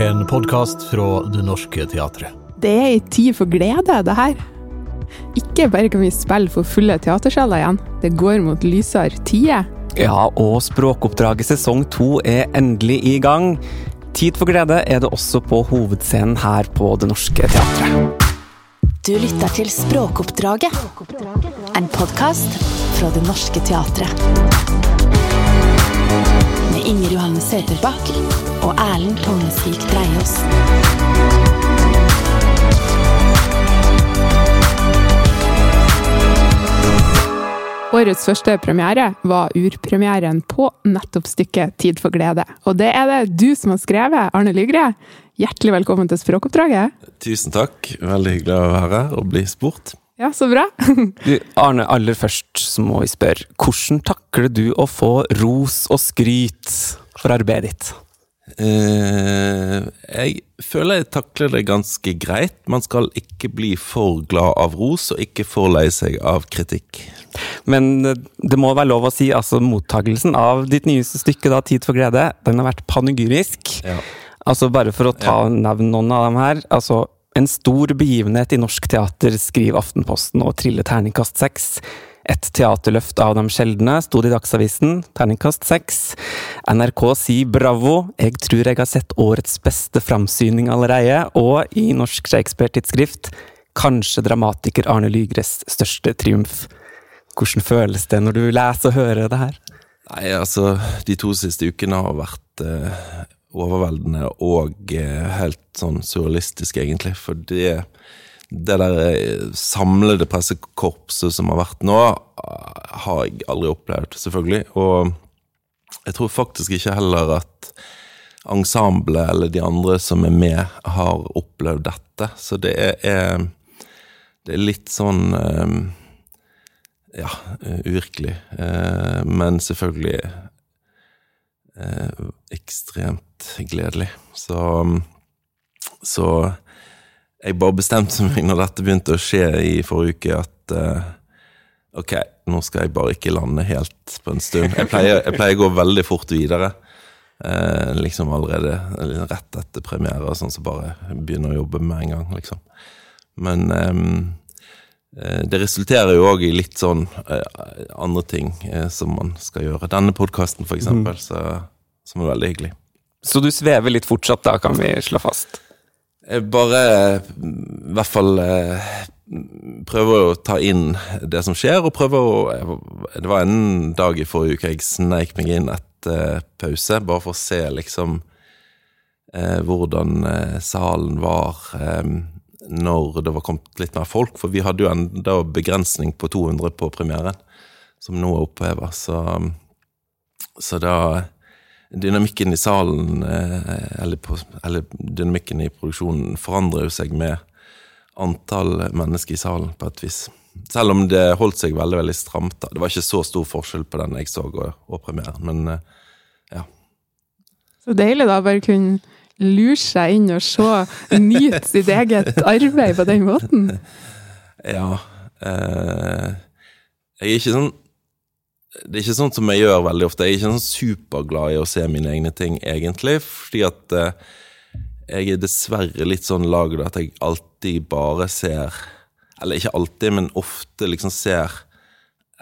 En podkast fra Det Norske Teatret. Det er ei tid for glede, det her. Ikke bare kan vi spille for fulle teatersaler igjen, det går mot lysere tider. Ja, og språkoppdraget sesong to er endelig i gang. Tid for glede er det også på hovedscenen her på Det Norske Teatret. Du lytter til Språkoppdraget. En podkast fra Det Norske Teatret. Med Inger Johanne Søterbakk og Erlend Tonesvik Dreiaas. Årets første premiere var urpremieren på nettopp stykket Tid for glede. Og det er det du som har skrevet, Arne Lygre. Hjertelig velkommen til Språkoppdraget. Tusen takk. Veldig hyggelig å være her og bli spurt. Ja, så bra. Du, Arne, aller først så må vi spørre, hvordan takler du å få ros og skryt for arbeidet ditt? Eh, jeg føler jeg takler det ganske greit. Man skal ikke bli for glad av ros, og ikke for lei seg av kritikk. Men eh, det må være lov å si, altså mottagelsen av ditt nyeste stykke, da, Tid for glede, den har vært panegyrisk. Ja. Altså Bare for å ta nevne noen av dem her. altså En stor begivenhet i norsk teater, skriver Aftenposten og triller terningkast seks. Et teaterløft av de sjeldne, sto det i Dagsavisen. Terningkast seks. NRK sier bravo, jeg tror jeg har sett årets beste framsyning allerede. Og i Norsk Shakespeare-tidsskrift kanskje dramatiker Arne Lygres største triumf. Hvordan føles det når du leser og hører det her? Nei, altså, de to siste ukene har vært eh, overveldende og eh, helt sånn surrealistisk, egentlig. For det, det der eh, samlede pressekorpset som har vært nå, eh, har jeg aldri opplevd, selvfølgelig. Og jeg tror faktisk ikke heller at ensemblet eller de andre som er med, har opplevd dette. Så det er, det er litt sånn eh, ja, uvirkelig. Men selvfølgelig ekstremt gledelig. Så Så jeg bare bestemte meg når dette begynte å skje i forrige uke, at uh, ok, nå skal jeg bare ikke lande helt på en stund. Jeg pleier, jeg pleier å gå veldig fort videre. Uh, liksom allerede rett etter premiere, sånn så bare begynner å jobbe med en gang, liksom. Men eh, det resulterer jo òg i litt sånn andre ting som man skal gjøre. Denne podkasten, for eksempel, så, som er veldig hyggelig. Så du svever litt fortsatt, da, kan vi slå fast? Jeg bare i hvert fall eh, prøver å ta inn det som skjer, og prøver å Det var en dag i forrige uke jeg sneik meg inn etter pause, bare for å se liksom eh, hvordan eh, salen var eh, når det var kommet litt mer folk. For vi hadde jo enda begrensning på 200 på premieren, som nå er oppheva. Så, så da Dynamikken i salen, eh, eller, på, eller dynamikken i produksjonen, forandrer jo seg med antall mennesker i salen, på et vis. Selv om det holdt seg veldig veldig stramt. da. Det var ikke så stor forskjell på den jeg så og, og premieren, men eh, ja. Så deilig da, bare kunne lure seg inn og se, nyte sitt eget arbeid på den måten. Ja. Eh, jeg er ikke sånn Det er ikke sånn som jeg gjør veldig ofte. Jeg er ikke sånn superglad i å se mine egne ting, egentlig, fordi at eh, jeg er dessverre litt sånn lagd at jeg alltid bare ser Eller ikke alltid, men ofte liksom ser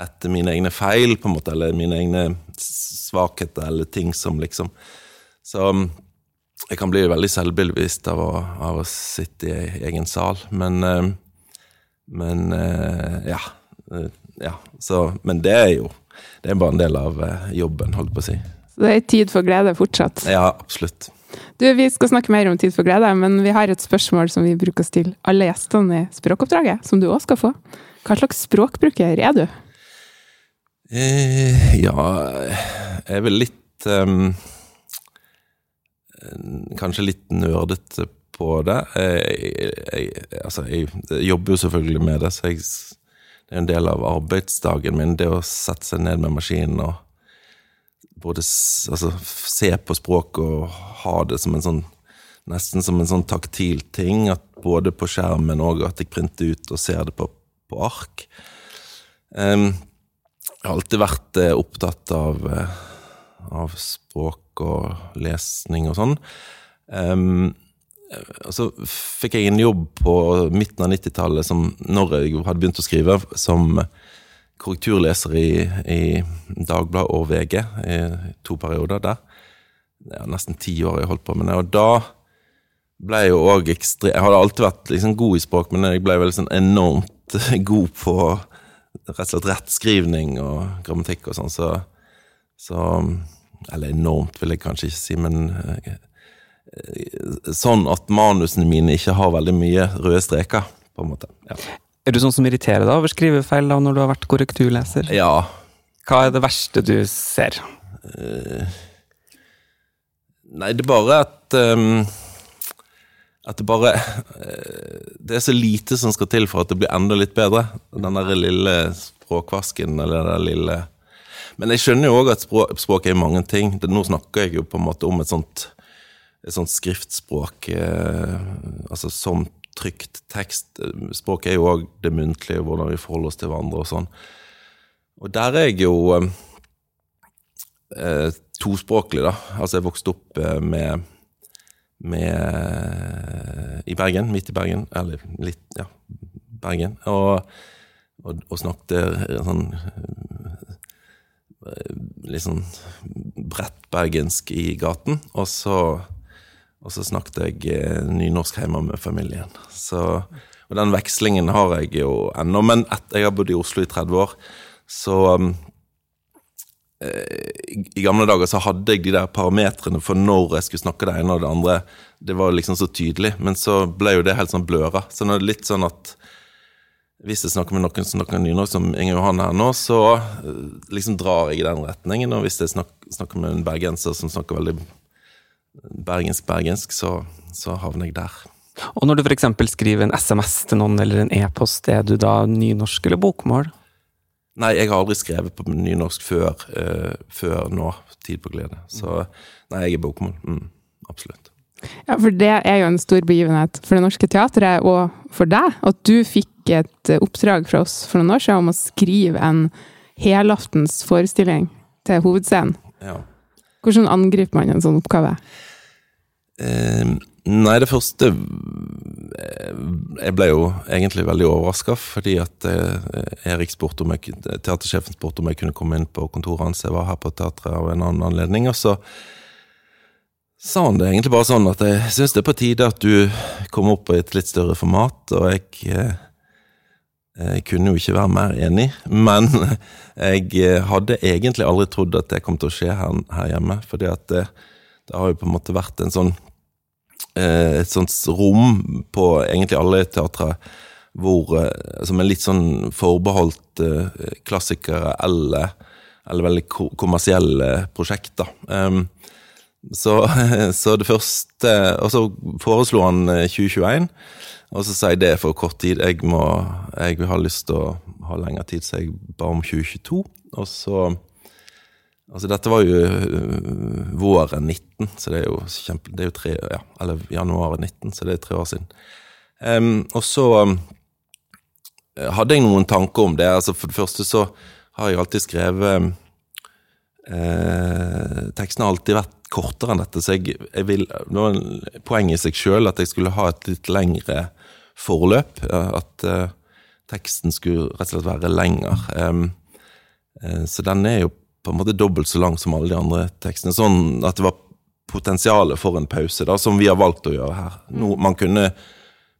etter mine egne feil, på en måte, eller mine egne svakheter, eller ting som liksom Så jeg kan bli veldig selvbevisst av av å sitte i egen sal, men eh, Men eh, ja. eh, ja. Så, men det er jo Det er bare en del av eh, jobben, holdt på å si. Så det er tid for glede fortsatt. Ja, absolutt. Du, Vi skal snakke mer om tid for glede, men vi har et spørsmål som vi bruker å stille alle gjestene i språkoppdraget, som du òg skal få. Hva slags språkbruker er du? Eh, ja Jeg er vel litt um, Kanskje litt nerdete på det. Jeg, jeg, altså, jeg, jobber jo selvfølgelig med det, så jeg, en del av arbeidsdagen min, det å sette seg ned med maskinen og både altså, se på språket og ha det som en sånn Nesten som en sånn taktil ting, at både på skjermen og at jeg printer ut og ser det på, på ark. Um, jeg har alltid vært eh, opptatt av, eh, av språk og lesning og sånn. Um, og så fikk jeg en jobb på midten av 90-tallet, når jeg hadde begynt å skrive, som korrekturleser i, i Dagbladet og VG i to perioder der. Det er nesten ti år jeg holdt på med det. Og da ble jeg jo òg ekstrem Jeg hadde alltid vært liksom god i språk, men jeg ble veldig sånn enormt god på rett og slett rettskrivning og grammatikk og sånn, så, så Eller enormt, vil jeg kanskje ikke si, men eh, sånn at manusene mine ikke har veldig mye røde streker, på en måte. Ja. Er du sånn som irriterer deg over skrivefeil da, når du har vært korrekturleser? Ja. Hva er det verste du ser? Uh, nei, det er bare at um, At det bare uh, Det er så lite som skal til for at det blir enda litt bedre. Den der lille språkvasken, eller den lille Men jeg skjønner jo òg at språk, språk, er mange ting. Nå snakker jeg jo på en måte om et sånt, et sånt skriftspråk, uh, altså som trykt tekst. Språk er jo òg det muntlige, hvordan vi forholder oss til hverandre og sånn. Og der er jeg jo eh, tospråklig, da. Altså, jeg vokste opp eh, med, med I Bergen, midt i Bergen. Eller litt, ja, Bergen. Og, og, og snakket sånn eh, Litt sånn bredt bergensk i gaten. Og så og så snakket jeg eh, nynorsk hjemme med familien. Så, og den vekslingen har jeg jo ennå. Men etter jeg har bodd i Oslo i 30 år, så um, eh, I gamle dager så hadde jeg de der parametrene for når jeg skulle snakke det ene og det andre. Det var liksom så tydelig. Men så ble jo det helt sånn bløra. Så nå er det litt sånn at hvis jeg snakker med noen som snakker nynorsk, som Inger Johan her nå, så eh, liksom drar jeg i den retningen. Og hvis jeg snakker, snakker med en bergenser som snakker veldig bergensk-bergensk, så, så, havner jeg der. Og når du f.eks. skriver en SMS til noen eller en e-post, er du da nynorsk eller bokmål? Nei, jeg har aldri skrevet på nynorsk før, uh, før nå, Tid på glede. Så nei, jeg er bokmål. Mm, absolutt. Ja, for det er jo en stor begivenhet for Det Norske Teatret og for deg. At du fikk et oppdrag fra oss for noen år siden om å skrive en helaftens forestilling til hovedscenen. Ja. Hvordan angriper man en sånn oppgave? Eh, nei, det første eh, Jeg ble jo egentlig veldig overraska, fordi at eh, Erik spurte om jeg, teatersjefen spurte om jeg kunne komme inn på kontoret hans. Jeg var her på teatret av en annen anledning. og så sa han det egentlig bare sånn at jeg syns det er på tide at du kommer opp i et litt større format, og jeg eh, jeg kunne jo ikke være mer enig, men jeg eh, hadde egentlig aldri trodd at det kom til å skje her, her hjemme. fordi det, det, har jo på en måte vært en sånn eh, et sånt rom på egentlig alle teatre hvor, eh, som er litt sånn forbeholdt klassikere eller, eller veldig kommersielle prosjekter. Ehm, så, så det første Og så foreslo han 2021. Og så sier jeg det for kort tid. Jeg, må, jeg har lyst til å ha lengre tid, så jeg ba om 2022. Og så Altså, dette var jo uh, våren 19, så det er jo kjempe... Det er jo tre Ja, eller januar 19, så det er tre år siden. Um, og så um, hadde jeg noen tanker om det. Altså, for det første så har jeg alltid skrevet um, uh, Tekstene har alltid vært kortere enn dette, så jeg, jeg vil Det var en poeng i seg sjøl at jeg skulle ha et litt lengre forløp. At uh, teksten skulle rett og slett være lenger. Uh, så den er jo på en måte dobbelt så lang som alle de andre tekstene. Sånn at det var potensialet for en pause, da, som vi har valgt å gjøre her. No, man, kunne,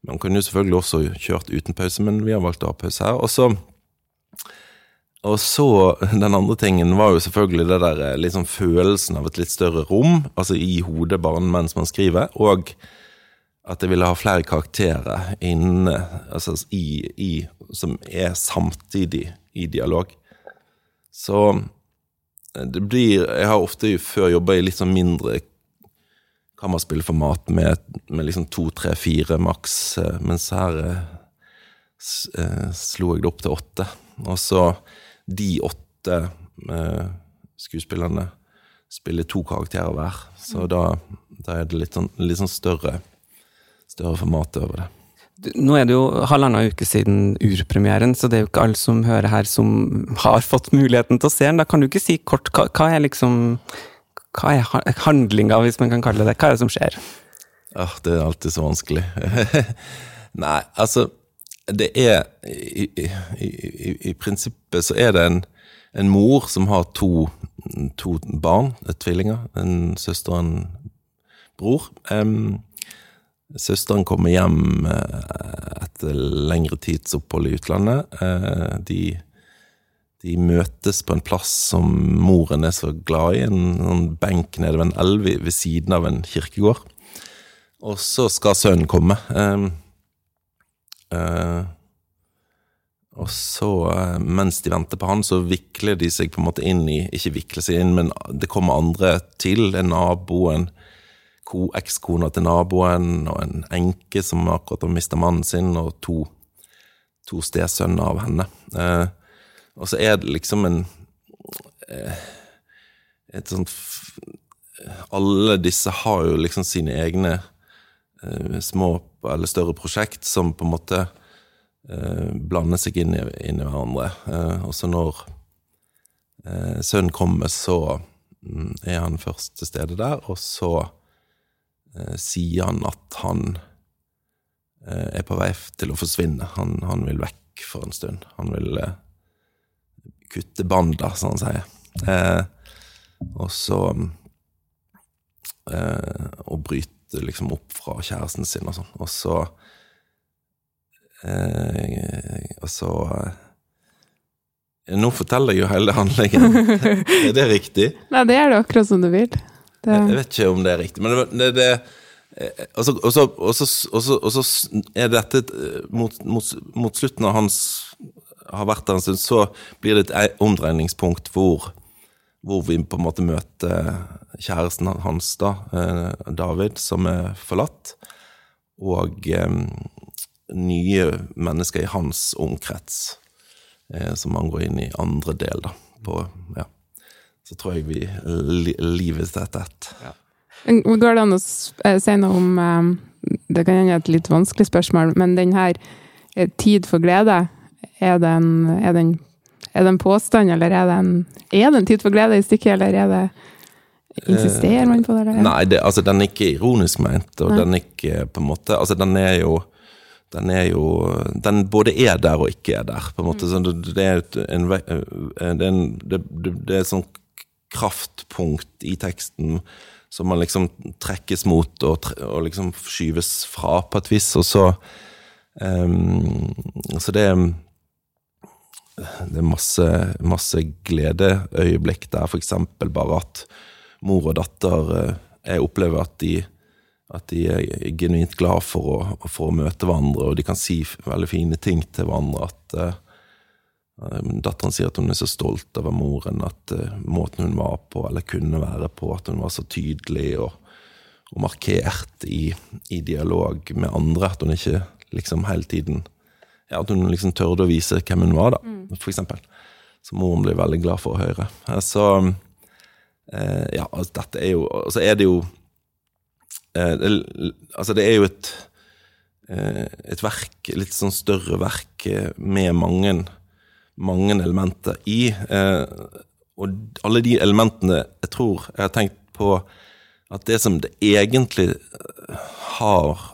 man kunne jo selvfølgelig også kjørt uten pause, men vi har valgt å ha pause her. Og så, og så Den andre tingen var jo selvfølgelig det der liksom følelsen av et litt større rom, altså i hodet bare mens man skriver. og at jeg ville ha flere karakterer inne, altså i, i, som er samtidig i dialog. Så eh, det blir Jeg har ofte før jobba i litt sånn mindre kammerspillformat med, med liksom to, tre, fire maks, eh, mens her eh, slo jeg det opp til åtte. Og så de åtte eh, skuespillerne spiller to karakterer hver, så da, da er det litt sånn, litt sånn større større format over det. Nå er det jo halvannen uke siden urpremieren, så det er jo ikke alle som hører her som har fått muligheten til å se den. Da kan du ikke si kort hva, hva er liksom Hva er handlinga, hvis man kan kalle det det? Hva er det som skjer? Ah, det er alltid så vanskelig. Nei, altså Det er i, i, i, i prinsippet så er det en, en mor som har to, to barn, tvillinger. En søster og en bror. Um, søsteren kommer hjem uh, etter lengre tids opphold i utlandet. Uh, de, de, møtes på en plass som moren er så glad i, en, en benk nede ved en elv ved siden av en kirkegård. Og så skal sønnen komme. Um, uh, og så, mens de venter på han, så vikler de seg på en måte inn i Ikke vikler seg inn, men det kommer andre til. En nabo, en ekskona til naboen, og en enke som akkurat har mista mannen sin, og to, to stesønner av henne. Eh, og så er det liksom en Et sånt Alle disse har jo liksom sine egne Eh, små eller større prosjekt som på en måte eh, blander seg inn i, inn i hverandre. Eh, og så når sønnen kommer, så mm, er han først til stede der, og så sier han at han er på vei til å forsvinne. Han, han, vil vekk for en stund. Han vil kutte banda, som han sier. Eh, og så eh, Og bryte liksom opp fra kjæresten sin og sånn. Og så eh, Og så eh, Nå forteller jeg jo hele handlingen. er det riktig? Nei, det er det akkurat som du vil. Det... Jeg vet ikke om det er riktig, men det, det, det så, og, så, er dette mot, mot, mot, slutten av hans har vært der en stund, så blir det et omdreiningspunkt hvor, hvor vi på en måte møter kjæresten hans, da, eh, David, som er forlatt, og eh, nye mennesker i hans omkrets, eh, som han går inn i andre del, da. På, ja. Så tror jeg vi li livet etter ett. Ja. Går det an å si noe om Det kan hende et litt vanskelig spørsmål, men den her tid for glede, er det en, er det en, er det en påstand, eller er det en, er det en tid for glede i stykket, eller er det Insisterer man på det? Eller? Nei, det, altså, den er ikke ironisk ment, og Nei. den er ikke på en måte Altså, den er jo den er jo Den både er der og ikke er der, på en måte. Mm. Så det, er en, det, er en, det, det er et sånt kraftpunkt i teksten som man liksom trekkes mot og, og liksom skyves fra på et vis, og så um, Så det er det er masse, masse gledeøyeblikk der, eksempel bare at mor og datter eh, Jeg opplever at de, at de er genuint glad for å, for å, møte hverandre, og de kan si veldig fine ting til hverandre. At uh, Datteren sier at hun er så stolt over moren, at uh, måten hun var på, eller kunne være på, at hun var så tydelig og, og markert i, i, dialog med andre. At hun ikke liksom hele tiden ja, At hun liksom tørde å vise hvem hun var, da, mm. for eksempel. Så moren blir veldig glad for å høre. Så eh, Ja, altså, dette er jo Altså er det jo eh, det, Altså, det er jo et eh, et verk, litt sånn større verk eh, med mange, mange elementer i. Eh, og alle de elementene jeg tror jeg har tenkt på at det som det egentlig har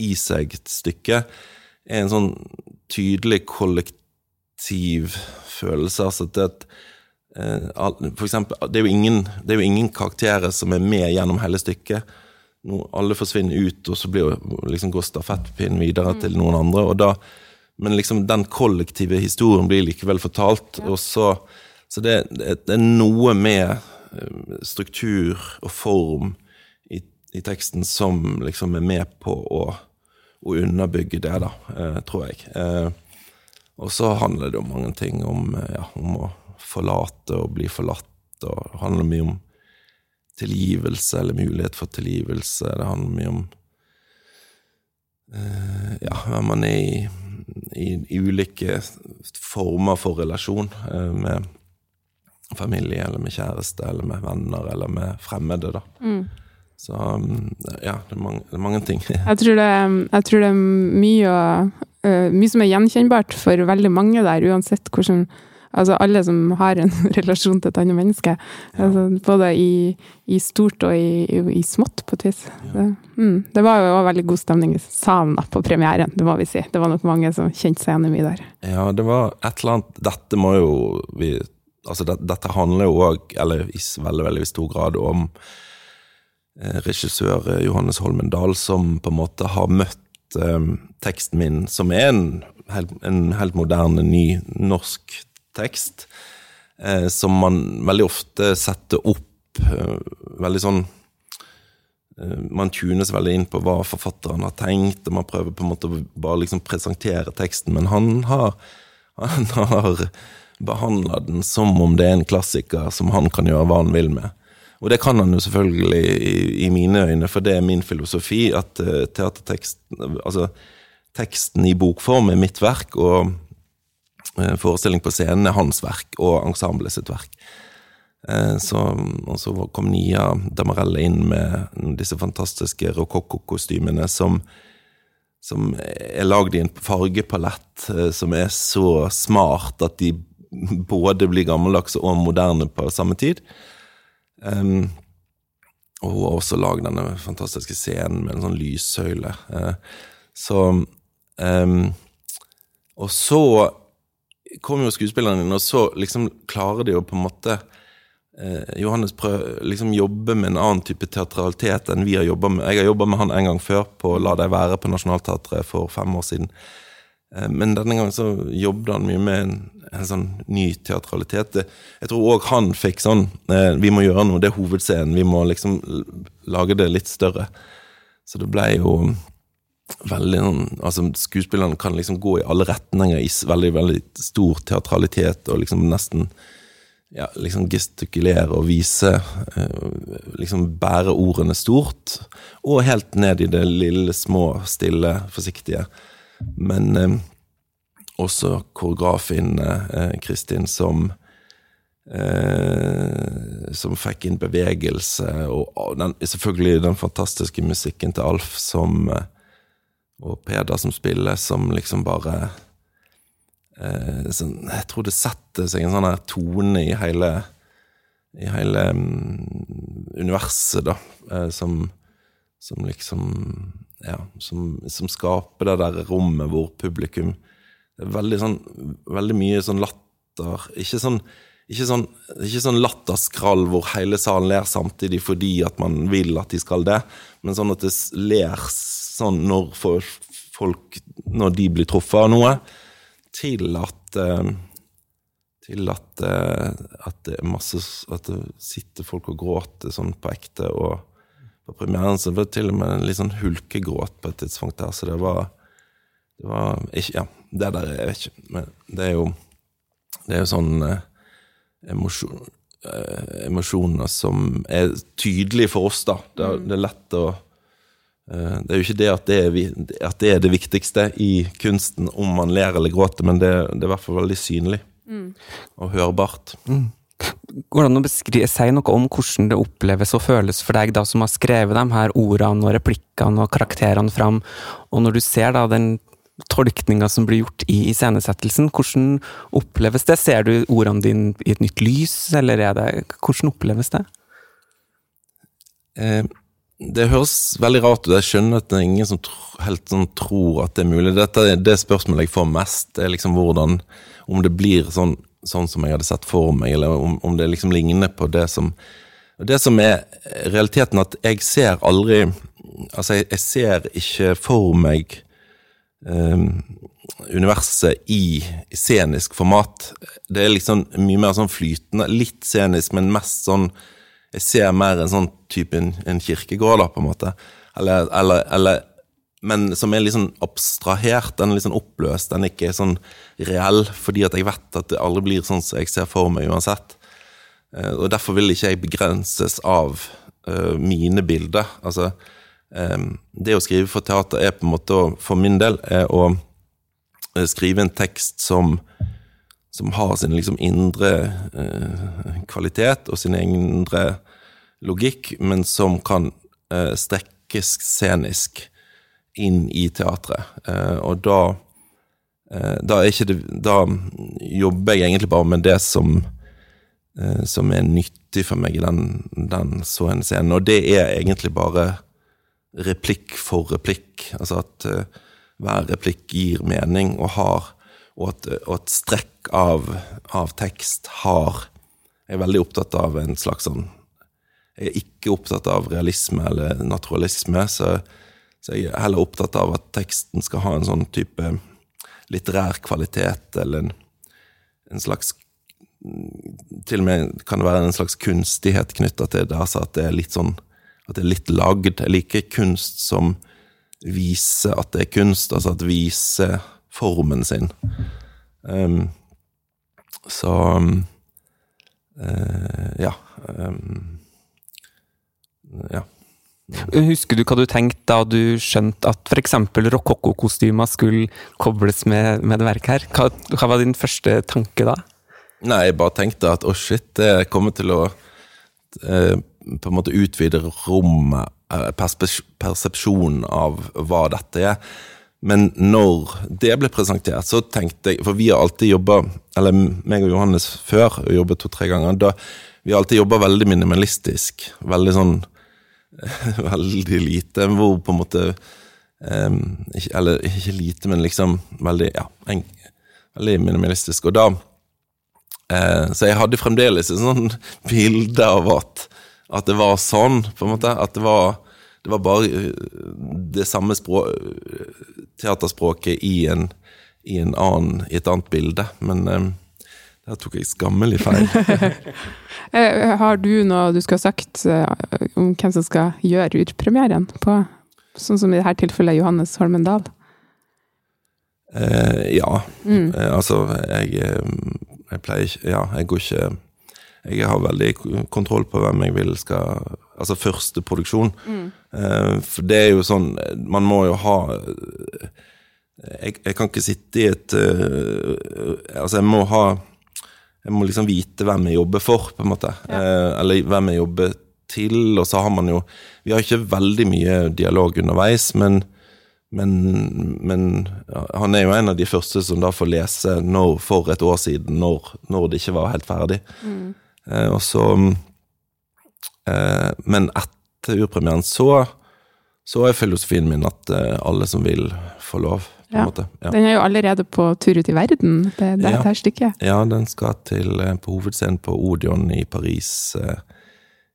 i seg et stykke, er en sånn tydelig kollektiv følelse. Altså at Eh, for eksempel, det er, ingen, det er, jo ingen, karakterer som er med gjennom hele stykket. Alle forsvinner ut, og så blir, liksom, går stafettpinnen videre mm. til noen andre. og Da, men liksom, den kollektive historien blir likevel fortalt. Ja. Så, så det, det, er noe med eh, struktur og form i, i teksten som liksom er med på å, å underbygge det, da, eh, tror jeg. Eh, og så handler det om mange ting. Om, ja, om å forlate og bli forlatt. Og det handler mye om tilgivelse, eller mulighet for tilgivelse. Det handler mye om ja, hvem man er i, i, i, ulike former for relasjon. eh, med familie, eller med kjæreste, eller med venner, eller med fremmede. da. Mm. Så um, ja, det er, mange, det er mange, ting. jeg, tror det, jeg tror det er mye, uh, mye som er gjenkjennbart for veldig mange der, uansett hvordan Altså alle som har en relasjon til et annet menneske. Altså, både i, i stort og i, i, i smått, på et vis. Det, mm, det var jo også veldig god stemning i salen da, på premieren, det må vi si. Det var nok mange som kjente seg igjen i mye der. Ja, det var et eller annet Dette må jo vi Altså, det, dette handler jo òg, eller i veldig, veldig stor grad, om eh, regissør eh, Johannes Holmen Dahl, som på en måte har møtt eh, teksten min, som er en en helt moderne, ny norsk tekst, eh, som man veldig ofte setter opp eh, veldig sånn eh, man tunes veldig inn på hva forfatteren har tenkt, og man prøver på en måte å bare liksom presentere teksten, men han har, han har behandla den som om det er en klassiker som han kan gjøre hva han vil med. Og det kan han jo selvfølgelig i, i mine øyne, for det er min filosofi at uh, teatertekst Altså, teksten i bokform er mitt verk, og forestilling på scenen er hans verk, og ensemblet sitt verk. Uh, så, og så kom Nia Damarella inn med disse fantastiske rokokko-kostymene som som er lagd i en fargepalett som er så smart at de både blir gammeldags og moderne på samme tid. Um, og hun har også lagd denne fantastiske scenen med en sånn lyssøyle. Uh, så um, Og så kommer jo skuespillerne inn, og så liksom klarer de å på en måte eh, Johannes prøver liksom jobbe med en annen type teatralitet enn vi har jobba med. Jeg har jobba med han en gang før på La deg være på Nationaltheatret for fem år siden. Eh, men denne gangen så jobbet han mye med en en sånn ny teatralitet. Jeg tror òg han fikk sånn eh, Vi må gjøre noe, det er hovedscenen. Vi må liksom lage det litt større. Så det ble jo veldig sånn Altså, skuespillerne kan liksom gå i alle retninger i veldig, veldig stor teatralitet, og liksom nesten ja, liksom gestikulere og vise eh, Liksom bære ordene stort. Og helt ned i det lille, små, stille, forsiktige. Men eh, også koreografen eh, Kristin som eh, Som fikk inn bevegelse, og, og den, selvfølgelig den fantastiske musikken til Alf som eh, Og Peder som spiller, som liksom bare eh, sånn, Jeg tror det setter seg en sånn her tone i hele I hele um, universet, da, eh, som, som liksom Ja, som, som skaper det der rommet hvor publikum veldig sånn Veldig mye sånn latter. Ikke sånn, ikke sånn, ikke sånn latterskrall hvor hele salen ler samtidig fordi at man vil at de skal det, men sånn at det ler sånn når folk Når de blir truffet av noe, til at eh, til at, eh, at det er masse At det sitter folk og gråter sånn på ekte. Og på premieren så var det til og med en litt sånn hulkegråt på et tidspunkt der, så det var det var ikke Ja, det der er ikke, men det er jo Det er jo sånn eh, emosjon, eh, emosjoner som er tydelige for oss, da. Det er, det er lett å eh, det er jo ikke det at det, er, at det, er, det viktigste i kunsten, om man ler eller gråter, men det, det er i hvert fall veldig synlig mm. og hørbart. Mm. Går det an å beskrive, si noe om hvordan det oppleves og føles for deg, da, som har skrevet de her ordene og replikkene og karakterene fram, og når du ser da den tolkninga som blir gjort i iscenesettelsen. Hvordan oppleves det? Ser du ordene dine i et nytt lys, eller er det Hvordan oppleves det? Eh, det høres veldig rart ut. Jeg skjønner at det er ingen som helt sånn tror at det er mulig. Dette er det spørsmålet jeg får mest. Er liksom hvordan Om det blir sånn, sånn som jeg hadde sett for meg, eller om, om det liksom ligner på det som Det som er realiteten, at jeg ser aldri Altså, jeg, jeg ser ikke for meg universet i scenisk format. Det er liksom mye mer sånn flytende. Litt scenisk, men mest sånn Jeg ser mer en sånn type en, en kirkegård, da, på en måte. Eller, eller, eller, men som er litt sånn abstrahert. Den er litt sånn oppløst. Den er ikke sånn reell, fordi at jeg vet at det aldri blir sånn som jeg ser for meg uansett. Uh, og derfor vil ikke jeg begrenses av uh, mine bilder. Altså, det å skrive for teater er på en måte, for min del, er å eh, skrive en tekst som, som har sin liksom indre eh, kvalitet og sin indre logikk, men som kan eh, strekkes scenisk inn i teatret. og da da, det, da jobber jeg egentlig bare med det som, som er nyttig for meg i den, den så en scenen. Og det er egentlig bare replikk for replikk. Altså at uh, hver replikk gir mening og har Og at, og at strekk av, av tekst har Jeg er veldig opptatt av en slags sånn Jeg er ikke opptatt av realisme eller naturalisme, så, så jeg er heller opptatt av at teksten skal ha en sånn type litterær kvalitet, eller en, en slags Til og med kan det være en slags kunstighet knytta til det. altså At det er litt sånn at det er litt lagd. Jeg liker kunst som viser at det er kunst, altså at viser formen sin. Um, så um, uh, ja. Um, ja. Husker du hva du tenkte da du skjønte at f.eks. rokokkokostymer skulle kobles med, med det verket her? Hva, hva, var din første tanke da? Nei, jeg bare tenkte at å oh shit, det kommer til å eh, på en måte utvide rommet, eh, persepsjonen av hva dette er. Men når det ble presentert, så tenkte jeg For vi har alltid jobba, eller meg og Johannes før, jobbet to-tre ganger, da vi har alltid jobba veldig minimalistisk. Veldig sånn veldig lite, hvor på en måte um, ikke, Eller ikke lite, men liksom veldig ja, en, veldig minimalistisk. Og da uh, Så jeg hadde fremdeles et sånn bilde av at, at det var sånn, på en måte. At det var, det var bare eh, det samme språk, teaterspråket i, en, i, en annen, i et annet bilde. Men um, der tok jeg skammelig feil. Eh, har du noe du skulle ha sagt eh, om hvem som skal gjøre urpremieren på Sånn som i dette tilfellet Johannes Holmen Dahl? Eh, ja. Mm. Eh, altså, jeg, jeg pleier ikke Ja, jeg går ikke Jeg har veldig kontroll på hvem jeg vil skal Altså første produksjon. Mm. Eh, for det er jo sånn Man må jo ha jeg, jeg kan ikke sitte i et uh, Altså, jeg må ha jeg må liksom vite hvem jeg jobber for, på en måte. Ja. Eh, eller hvem jeg jobber til. Og så har man jo Vi har ikke veldig mye dialog underveis, men, men, men ja, han er jo en av de første som da får lese når, for et år siden, når, når det ikke var helt ferdig. Mm. Eh, og så eh, Men etter urpremieren så, så er filosofien min at eh, alle som vil, får lov måte. Ja. Den er jo allerede på tur ut i verden, det, det ja. stykket. Ja, den skal til, på hovedscenen på Odeon i Paris eh,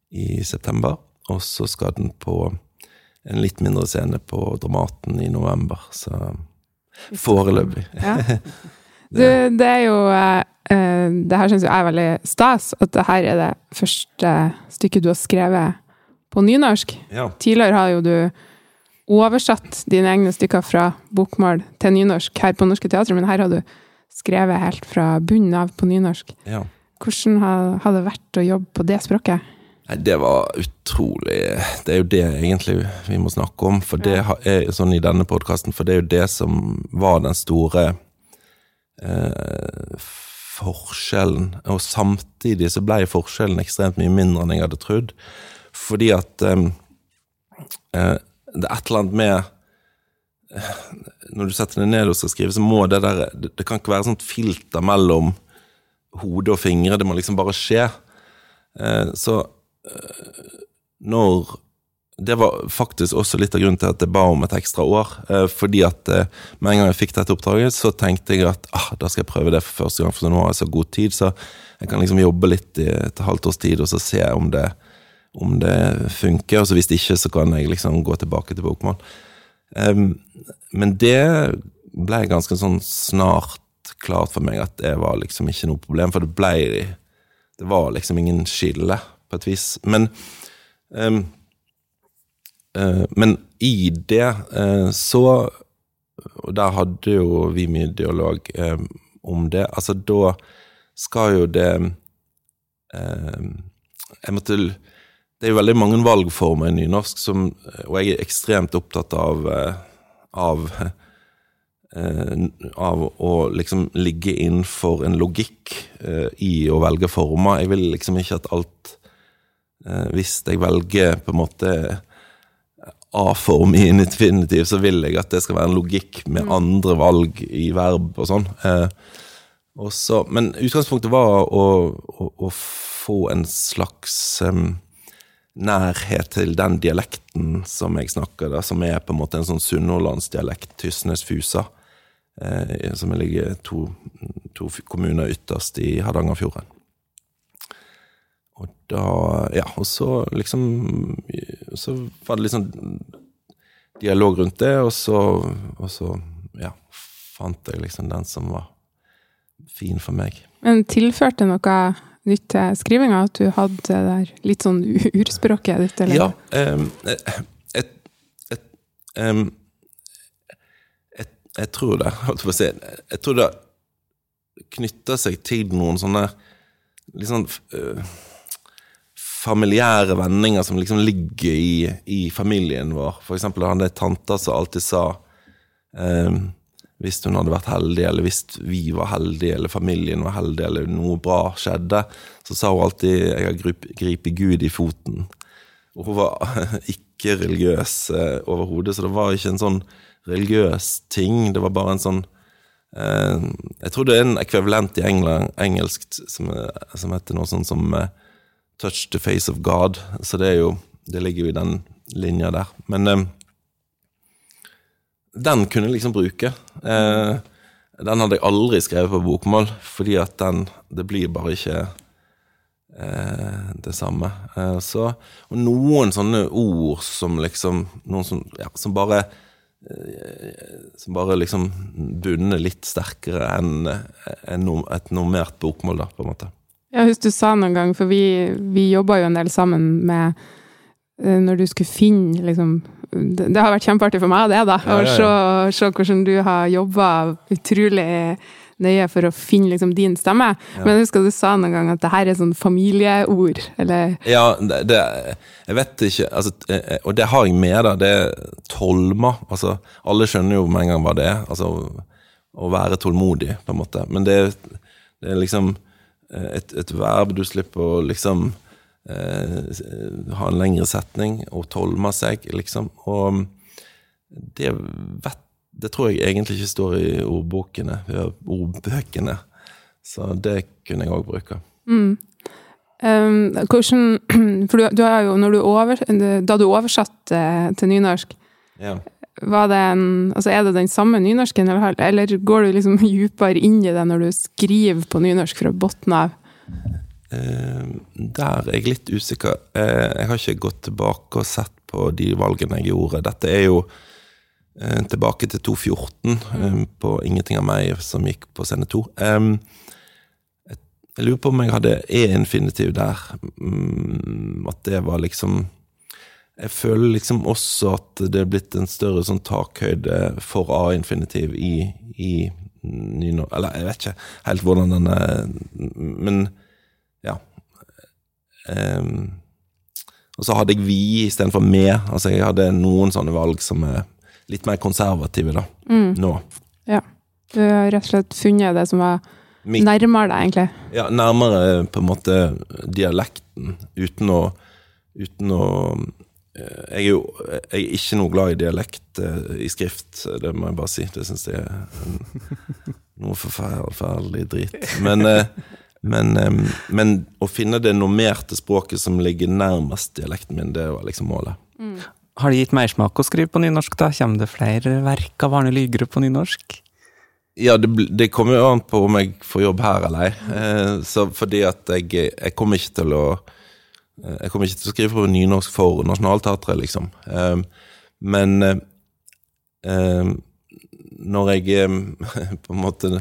i september. Og så skal den på en litt mindre scene på Dramaten i november, så foreløpig. Ja. Du, det er jo eh Det her syns jeg er veldig stas, at det her er det første stykket du har skrevet på nynorsk. Ja. Tidligere har jo du oversatt dine egne stykker fra bokmål til nynorsk her på Norske Teatret, men her har du skrevet helt fra bunnen av på nynorsk. Ja. Hvordan har det vært å jobbe på det språket? Nei, Det var utrolig Det er jo det egentlig vi må snakke om, for det er sånn i denne podkasten, for det er jo det som var den store eh, forskjellen. Og samtidig så ble forskjellen ekstremt mye mindre enn jeg hadde trodd. Fordi at eh, eh det er et eller annet med Når du setter deg ned og skal skrive, så må det der Det, det kan ikke være sånt filter mellom hode og fingre. Det må liksom bare skje. Eh, så eh, når Det var faktisk også litt av grunnen til at jeg ba om et ekstra år. Eh, fordi at med en gang jeg fikk dette oppdraget, så tenkte jeg at ah, da skal jeg prøve det for første gang, for nå har jeg så god tid, så jeg kan liksom jobbe litt i et halvt års tid, og så se om det om det funker. Og så hvis det ikke, så kan jeg liksom gå tilbake til bokmål. Men det ble ganske sånn snart klart for meg at det var liksom ikke noe problem, for det ble Det var liksom ingen skille, på et vis. Men um, Men i det uh, så Og der hadde jo vi mye dialog um, om det. Altså, da skal jo det Jeg måtte det er jo veldig mange valgformer i nynorsk, som, og jeg er ekstremt opptatt av, eh, av, eh, av å liksom ligge innenfor en logikk eh, i å velge former. Jeg vil liksom ikke at alt Hvis jeg velger på en måte A-form i en infinitiv, så vil jeg at det skal være en logikk med andre valg i verb og sånn. Eh, og så, men utgangspunktet var å, å, å få en slags um, nærhet til den dialekten som jeg snakker, da, som er på en måte en sånn sunnhordlandsdialekt, Tysnes-Fusa, eh, som ligger to, to kommuner ytterst i Hardangerfjorden. Og da Ja, og så liksom Så var det liksom dialog rundt det, og så, og så ja, fant jeg liksom den som var fin for meg. Men tilførte noe nytt til skrivinga? At du hadde det der litt sånn urspråket ditt? Eller? Ja. Um, et, et, um, et, jeg tror det, holdt jeg på å si Jeg tror det knytter seg til noen sånne litt sånn øh, familiære vendinger som liksom ligger i, i familien vår. For eksempel han hadde tanta som alltid sa em, hvis hun hadde vært heldig, eller hvis vi var heldige, eller familien var heldig, eller noe bra skjedde, så sa hun alltid 'jeg har grip- gripet Gud i foten'. Og hun var ikke religiøs eh, overhodet, så det var ikke en sånn religiøs ting. Det var bare en sånn eh, Jeg tror det er en ekvivalent i engelsk som, som heter noe sånn som eh, 'touch the face of God'. Så det er jo Det ligger jo i den linja der. Men eh, den kunne jeg liksom bruke. Eh, den hadde jeg aldri skrevet på bokmål, fordi at den Det blir bare ikke eh, det samme. Eh, så, og noen sånne ord som liksom Noen som, ja, som bare eh, Som bare liksom bunner litt sterkere enn enn et normert bokmål, da, på en måte. Ja, husker du sa noen gang, for vi, vi jobba jo en del sammen med eh, Når du skulle finne liksom Det, det har vært kjempeartig for meg, det, da. Ja, Å ja, se, se hvordan du har jobba utrolig nøye for å finne liksom din stemme. Men jeg husker du sa noen gang at det her er sånn familieord, eller Ja, det, det Jeg vet ikke altså, eh, Og det har jeg med, da. Det er tolma. Altså, alle skjønner jo med en gang hva det er. Altså å være tålmodig, på en måte. Men det, det er liksom et, et verb du slipper å liksom eh, ha en lengre setning og tolme seg, liksom. Og det vet Det tror jeg egentlig ikke står i ordbokene, ordbøkene. Så det kunne jeg òg bruke. Um, hvordan For du, du har jo, du over, da du oversatte til nynorsk, Ja. Det en Altså, er det den samme nynorsken, eller, eller går du liksom dypere inn i det når du skriver på nynorsk fra bunnen av? Eh, der er jeg litt usikker. Eh, jeg har ikke gått tilbake og sett på de valgene jeg gjorde. Dette er jo eh, tilbake til 2014, eh, på 'Ingenting av meg', som gikk på scene 2. Eh, jeg lurer på om jeg hadde e-infinitiv der. Mm, at det var liksom Jeg føler liksom også at det er blitt en større sånn takhøyde for A-infinitiv i, i nynorsk Eller jeg vet ikke helt hvordan den er, men ja. Um, og så hadde jeg vi istedenfor med. Altså jeg hadde noen sånne valg som er litt mer konservative da, nå. Ja. Du har rett og slett funnet det som var nærmere deg, egentlig. ja, nærmere på en måte dialekten, uten å, uten å jeg er jo jeg er ikke noe glad i dialekt eh, i skrift, det må jeg bare si. Det syns jeg er noe forferdelig, drit. Men, eh, men, eh, men å finne det normerte språket som ligger nærmest dialekten min, det var liksom målet. Har det gitt mersmak å skrive på nynorsk, da? Kommer det flere verk av Arne Lygre på nynorsk? Ja, det, det kommer jo an på om jeg får jobb her eller ei. Fordi at jeg, jeg kommer ikke til å Jeg kommer ikke til å skrive på nynorsk for Nationaltheatret, liksom. Eh, men eh, eh, når jeg eh, på en måte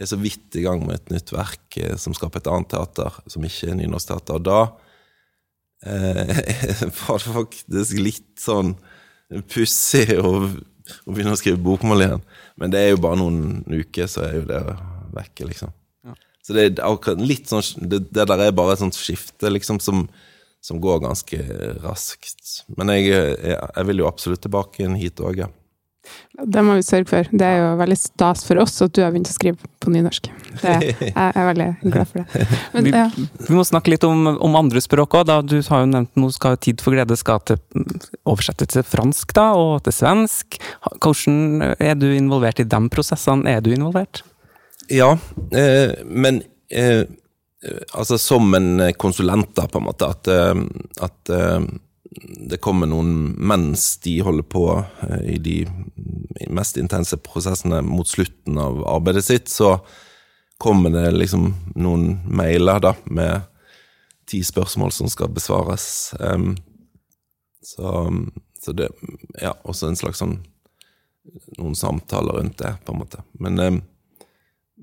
er så vidt i gang med et nytt verk eh, som skaper et annet teater, som ikke er nynorskteater, da eh, var det faktisk litt sånn pussig å, å begynne å skrive bokmål igjen. Men det er jo bare noen uker, så er jo det vekke, liksom. Så det er akkurat litt sånn Det, det der er bare et sånt skifte, liksom, som, som går ganske raskt. Men jeg, jeg, jeg vil jo absolutt tilbake inn hit òg, ja. Det må vi sørge for. Det er jo veldig stas for oss at du har begynt å skrive på nynorsk. Det, jeg er veldig glad for det. Men, Vi, ja. vi må snakke litt om, om andre språk òg. Du har jo nevnt noe skal Tid for glede skal til, oversettes til fransk da, og til svensk. Hvordan er du involvert i de prosessene? Er du involvert? Ja, eh, men eh, altså som en konsulent, da, på en måte. At, eh, at det kommer noen mens de holder på i de mest intense prosessene mot slutten av arbeidet sitt, så kommer det liksom noen mailer da, med ti spørsmål som skal besvares. Så, så det Ja, også en slags sånn Noen samtaler rundt det, på en måte. Men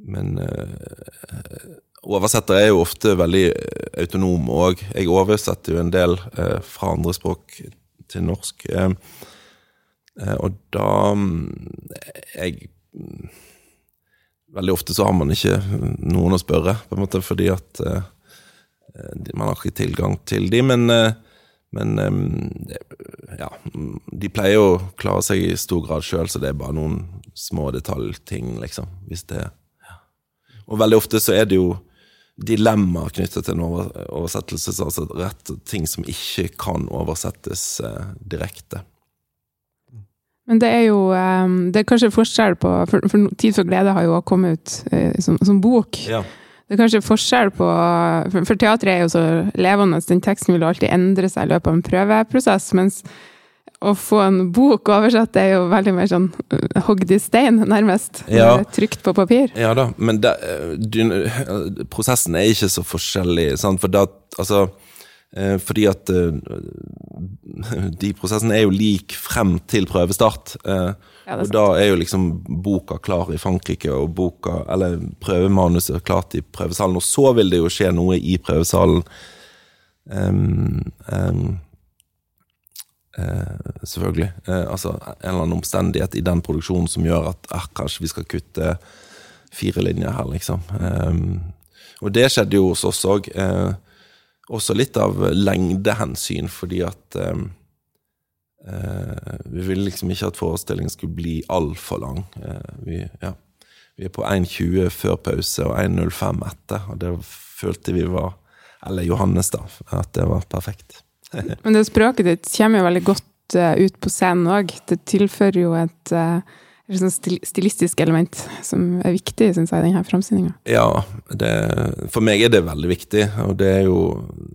men eh, oversetter er jo ofte veldig eh, autonom òg. Jeg oversetter jo en del eh, fra andre språk til norsk. Og da jeg Veldig ofte så har man ikke noen å spørre, på en måte, fordi at man har ikke tilgang til de, men men ja, de pleier jo å klare seg i stor grad sjøl, så det er bare noen små detaljting, liksom. Hvis det Og veldig ofte så er det jo dilemmaer knyttet til en over, oversettelse, altså rett ting som ikke kan oversettes eh, direkte. Men det er jo eh, Det er kanskje forskjell på For, for Tid for glede har jo også kommet ut eh, som, som bok. Ja. Det er kanskje forskjell på For, for teatret er jo så levende, den teksten vil alltid endre seg i løpet av en prøveprosess. Mens å få en bok oversatt er jo veldig mer sånn eh, hogd i stein, nærmest. Ja. Eh, Trykt på papir. Ja da, men det, du, prosessen er ikke så forskjellig. Sant? For da, altså, eh, fordi at eh, de prosessene er jo lik frem til prøvestart. eh, Ja, og da er jo liksom boka klar i Frankrike, og boka, eller prøvemanuset klart i prøvesalen. Og så vil det jo skje noe i prøvesalen. Um, em, eh, selvfølgelig. Eh, altså en eller annen omstendighet i den produksjonen som gjør at eh, kanskje vi skal kutte fire linjer her, liksom. Em, og det skjedde jo hos oss òg. Eh, også litt av lengdehensyn, fordi at eh, Vi ville liksom ikke at forestillingen skulle bli altfor lang. Eh, vi, ja, vi er på 1,20 før pause og 1,05 etter, og det følte vi var Eller Johannes, da. At det var perfekt. Men det språket ditt kommer jo veldig godt eh, ut på scenen òg. Det tilfører jo et, eh, et stilistisk element som er viktig, syns jeg, i denne framstillinga. Ja, det, for meg er det veldig viktig, og det er jo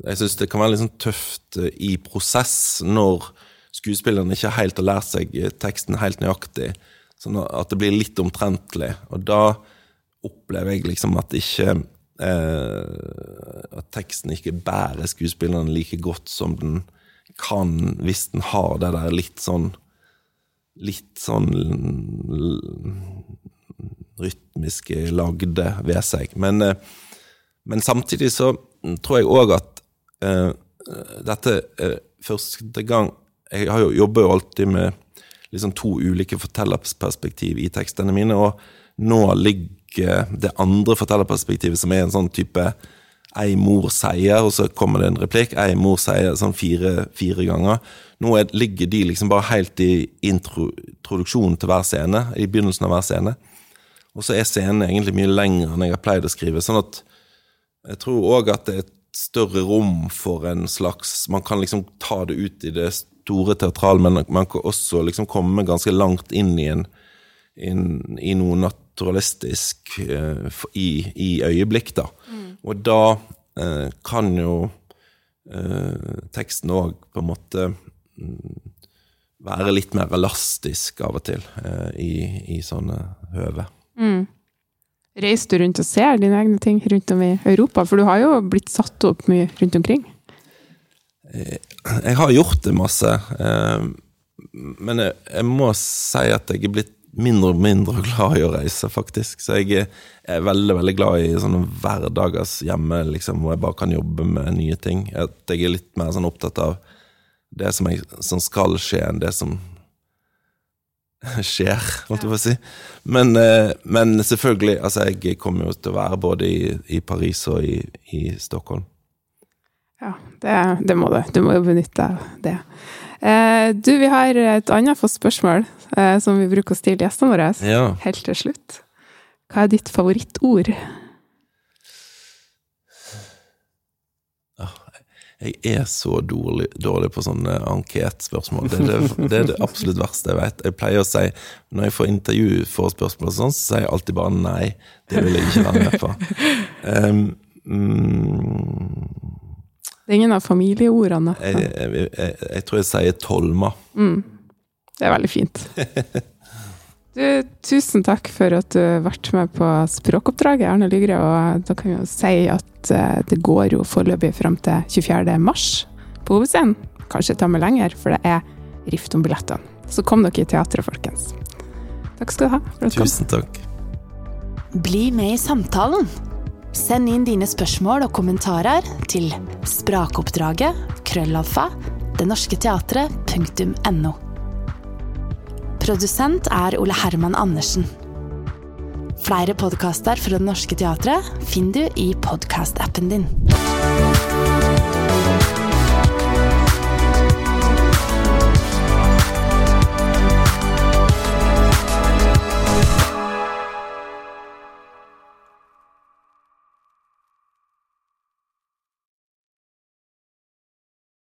Jeg syns det kan være litt sånn tøft eh, i prosess når skuespilleren ikke helt har lært seg teksten helt nøyaktig, sånn at det blir litt omtrentlig. Og da opplever jeg liksom at ikke At teksten ikke bærer skuespillerne like godt som den kan hvis den har det der litt sånn Litt sånn rytmiske lagde ved seg. Men, eh, men samtidig så tror jeg òg at eh, dette er første gang Jeg har jo jobber jo alltid med liksom to ulike fortellerperspektiv i tekstene mine, og nå ligger det andre fortellerperspektivet, som er en sånn type ei mor sier, og så kommer det en replikk. Ei mor sier sånn fire, fire ganger. Nå er, ligger de liksom bare helt i intro, introduksjonen til hver scene, i begynnelsen av hver scene. Og så er scenen egentlig mye lengre enn jeg har pleid å skrive. Sånn at jeg tror òg at det er et større rom for en slags Man kan liksom ta det ut i det store teatral, men man kan også liksom komme ganske langt inn i en inn, i noe naturalistisk eh, i, i øyeblikk, da. Og da eh, kan jo eh, teksten òg på en måte mm, være litt mer elastisk av og til i, i sånne høve. Reiser du rundt og ser dine egne ting rundt om i Europa? For du har jo blitt satt opp mye rundt omkring. Jeg har gjort det masse, men jeg må si at jeg er blitt mindre og mindre glad i å reise, faktisk. Så jeg er, veldig veldig glad i sånne hverdagers hjemme, liksom, hvor jeg bare kan jobbe med nye ting. At jeg er litt mer sånn opptatt av det som, jeg, som skal skje, enn det som skjer, holdt jeg på å si. Men, eh, men selvfølgelig, altså jeg kommer jo til å være både i, i Paris og i, i Stockholm. Ja, det, det må du. Du må jo benytte deg av det. Eh, du, vi har et annet fast spørsmål eh, som vi bruker å stille gjestene våre Ja. helt til slutt. Hva er ditt favorittord? Jeg er så dårlig, dårlig på sånne anketspørsmål. Det det, det er det absolutt verste jeg vet. Jeg pleier å si, når jeg får intervjuforespørsmål og sånn, så sier jeg alltid bare nei. Det vil jeg ikke være med på. Um, mm, Det er ingen av familieordene. jeg, jeg, jeg, jeg tror jeg sier tolma. Det er veldig fint. Du, tusen takk for at du har vært med på språkoppdraget, Arne Lygre. Og da kan vi jo si at eh, det går jo foreløpig fram til 24. mars på Hovedscenen. Kanskje ta med lenger, for det er rift om billettene. Så kom dere i teatret, folkens. Takk skal du ha. for at du kom. Tusen takk. Bli med i samtalen. Send inn dine spørsmål og kommentarer til sprakoppdraget krøllalfa denorsketeatret.no. Produsent er Ole Herman Andersen. Flere podkaster fra Det Norske Teatret finner du i podkastappen din.